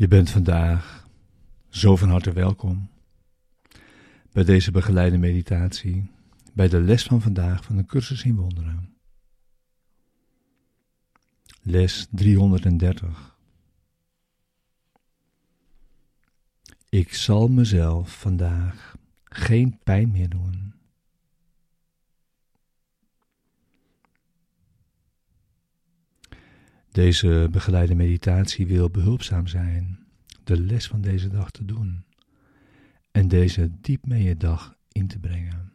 Je bent vandaag zo van harte welkom bij deze begeleide meditatie, bij de les van vandaag van de cursus in wonderen. Les 330. Ik zal mezelf vandaag geen pijn meer doen. Deze begeleide meditatie wil behulpzaam zijn de les van deze dag te doen en deze diep mee je dag in te brengen.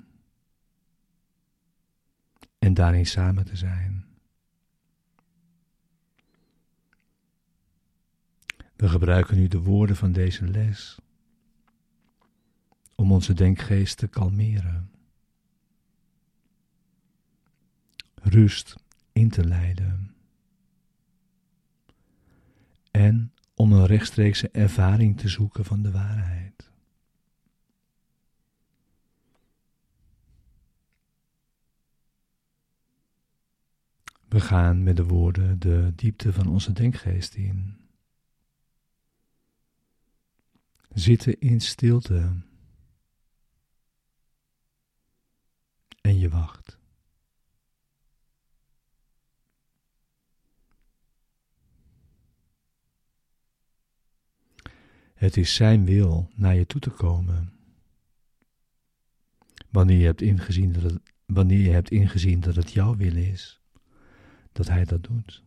En daarin samen te zijn. We gebruiken nu de woorden van deze les om onze denkgeest te kalmeren, rust in te leiden en om een rechtstreekse ervaring te zoeken van de waarheid. We gaan met de woorden de diepte van onze denkgeest in. Zitten in stilte. En je wacht. Het is Zijn wil naar je toe te komen. Wanneer je hebt ingezien dat het, wanneer je hebt ingezien dat het jouw wil is, dat Hij dat doet.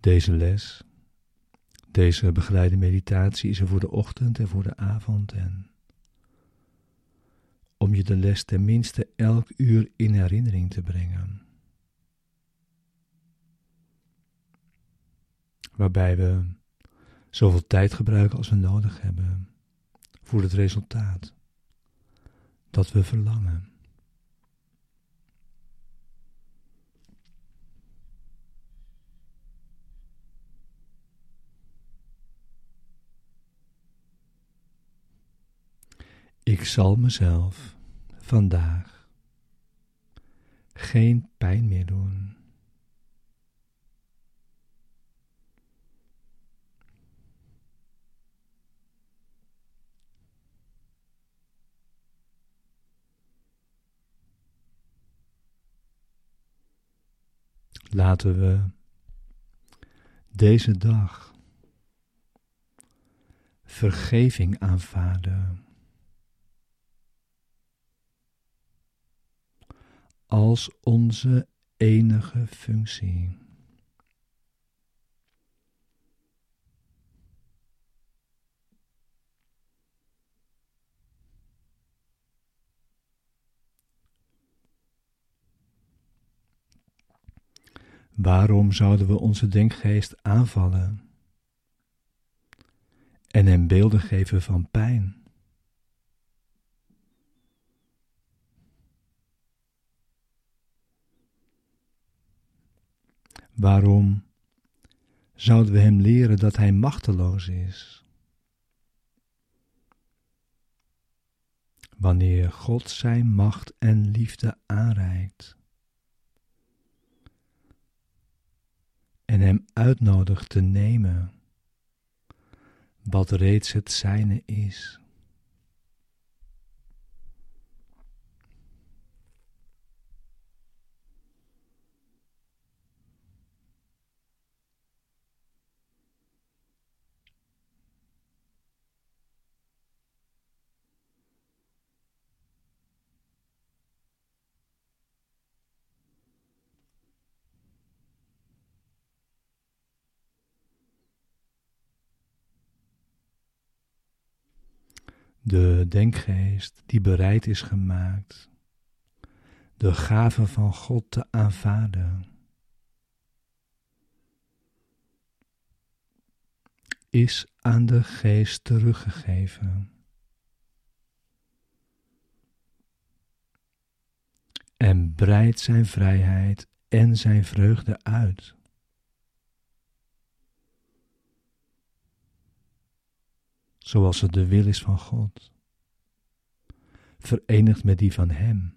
Deze les, deze begeleide meditatie is er voor de ochtend en voor de avond en om je de les tenminste elk uur in herinnering te brengen. Waarbij we zoveel tijd gebruiken als we nodig hebben voor het resultaat dat we verlangen. Ik zal mezelf vandaag geen pijn meer doen. Laten we deze dag vergeving aanvaarden. als onze enige functie. Waarom zouden we onze denkgeest aanvallen en hem beelden geven van pijn? Waarom zouden we hem leren dat hij machteloos is? Wanneer God zijn macht en liefde aanreikt en hem uitnodigt te nemen wat reeds het zijne is. De denkgeest die bereid is gemaakt de gave van God te aanvaarden, is aan de geest teruggegeven. En breidt zijn vrijheid en zijn vreugde uit. zoals het de wil is van God, verenigd met die van Hem.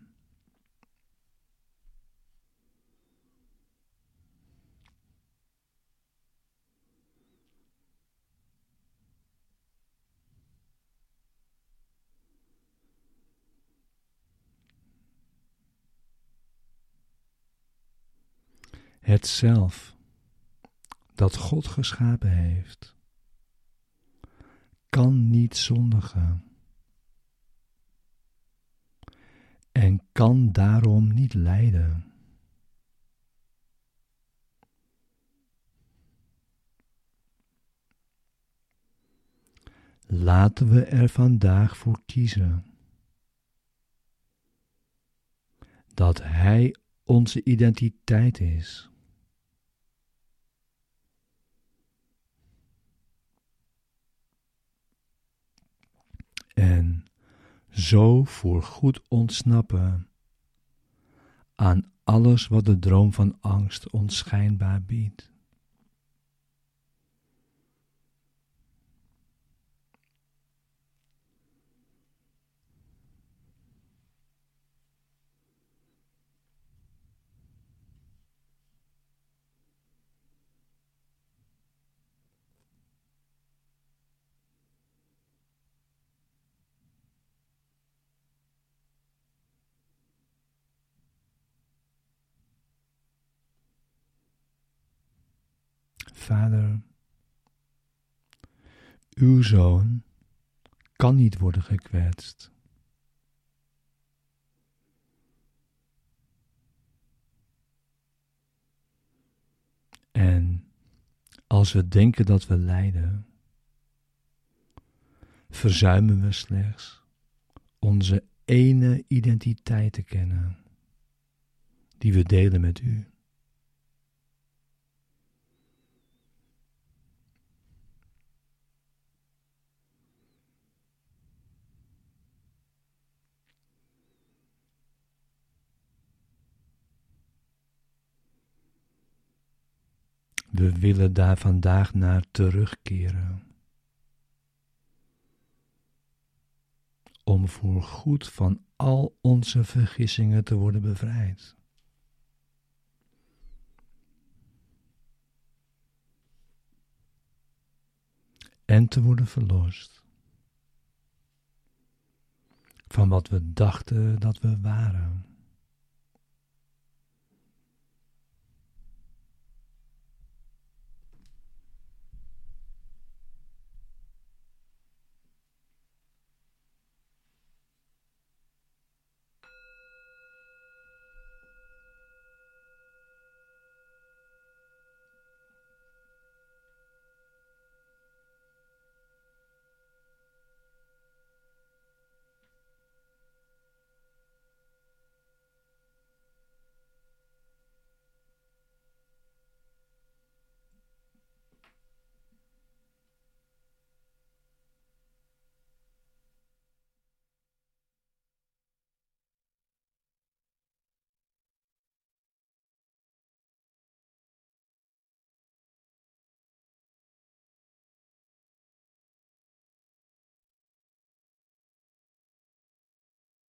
Het zelf dat God geschapen heeft kan niet zondigen en kan daarom niet lijden. Laten we er vandaag voor kiezen dat Hij onze identiteit is. En zo voorgoed ontsnappen aan alles wat de droom van angst ons schijnbaar biedt. Vader, uw zoon kan niet worden gekwetst. En als we denken dat we lijden, verzuimen we slechts onze ene identiteit te kennen, die we delen met u. We willen daar vandaag naar terugkeren. Om voor goed van al onze vergissingen te worden bevrijd. En te worden verlost van wat we dachten dat we waren.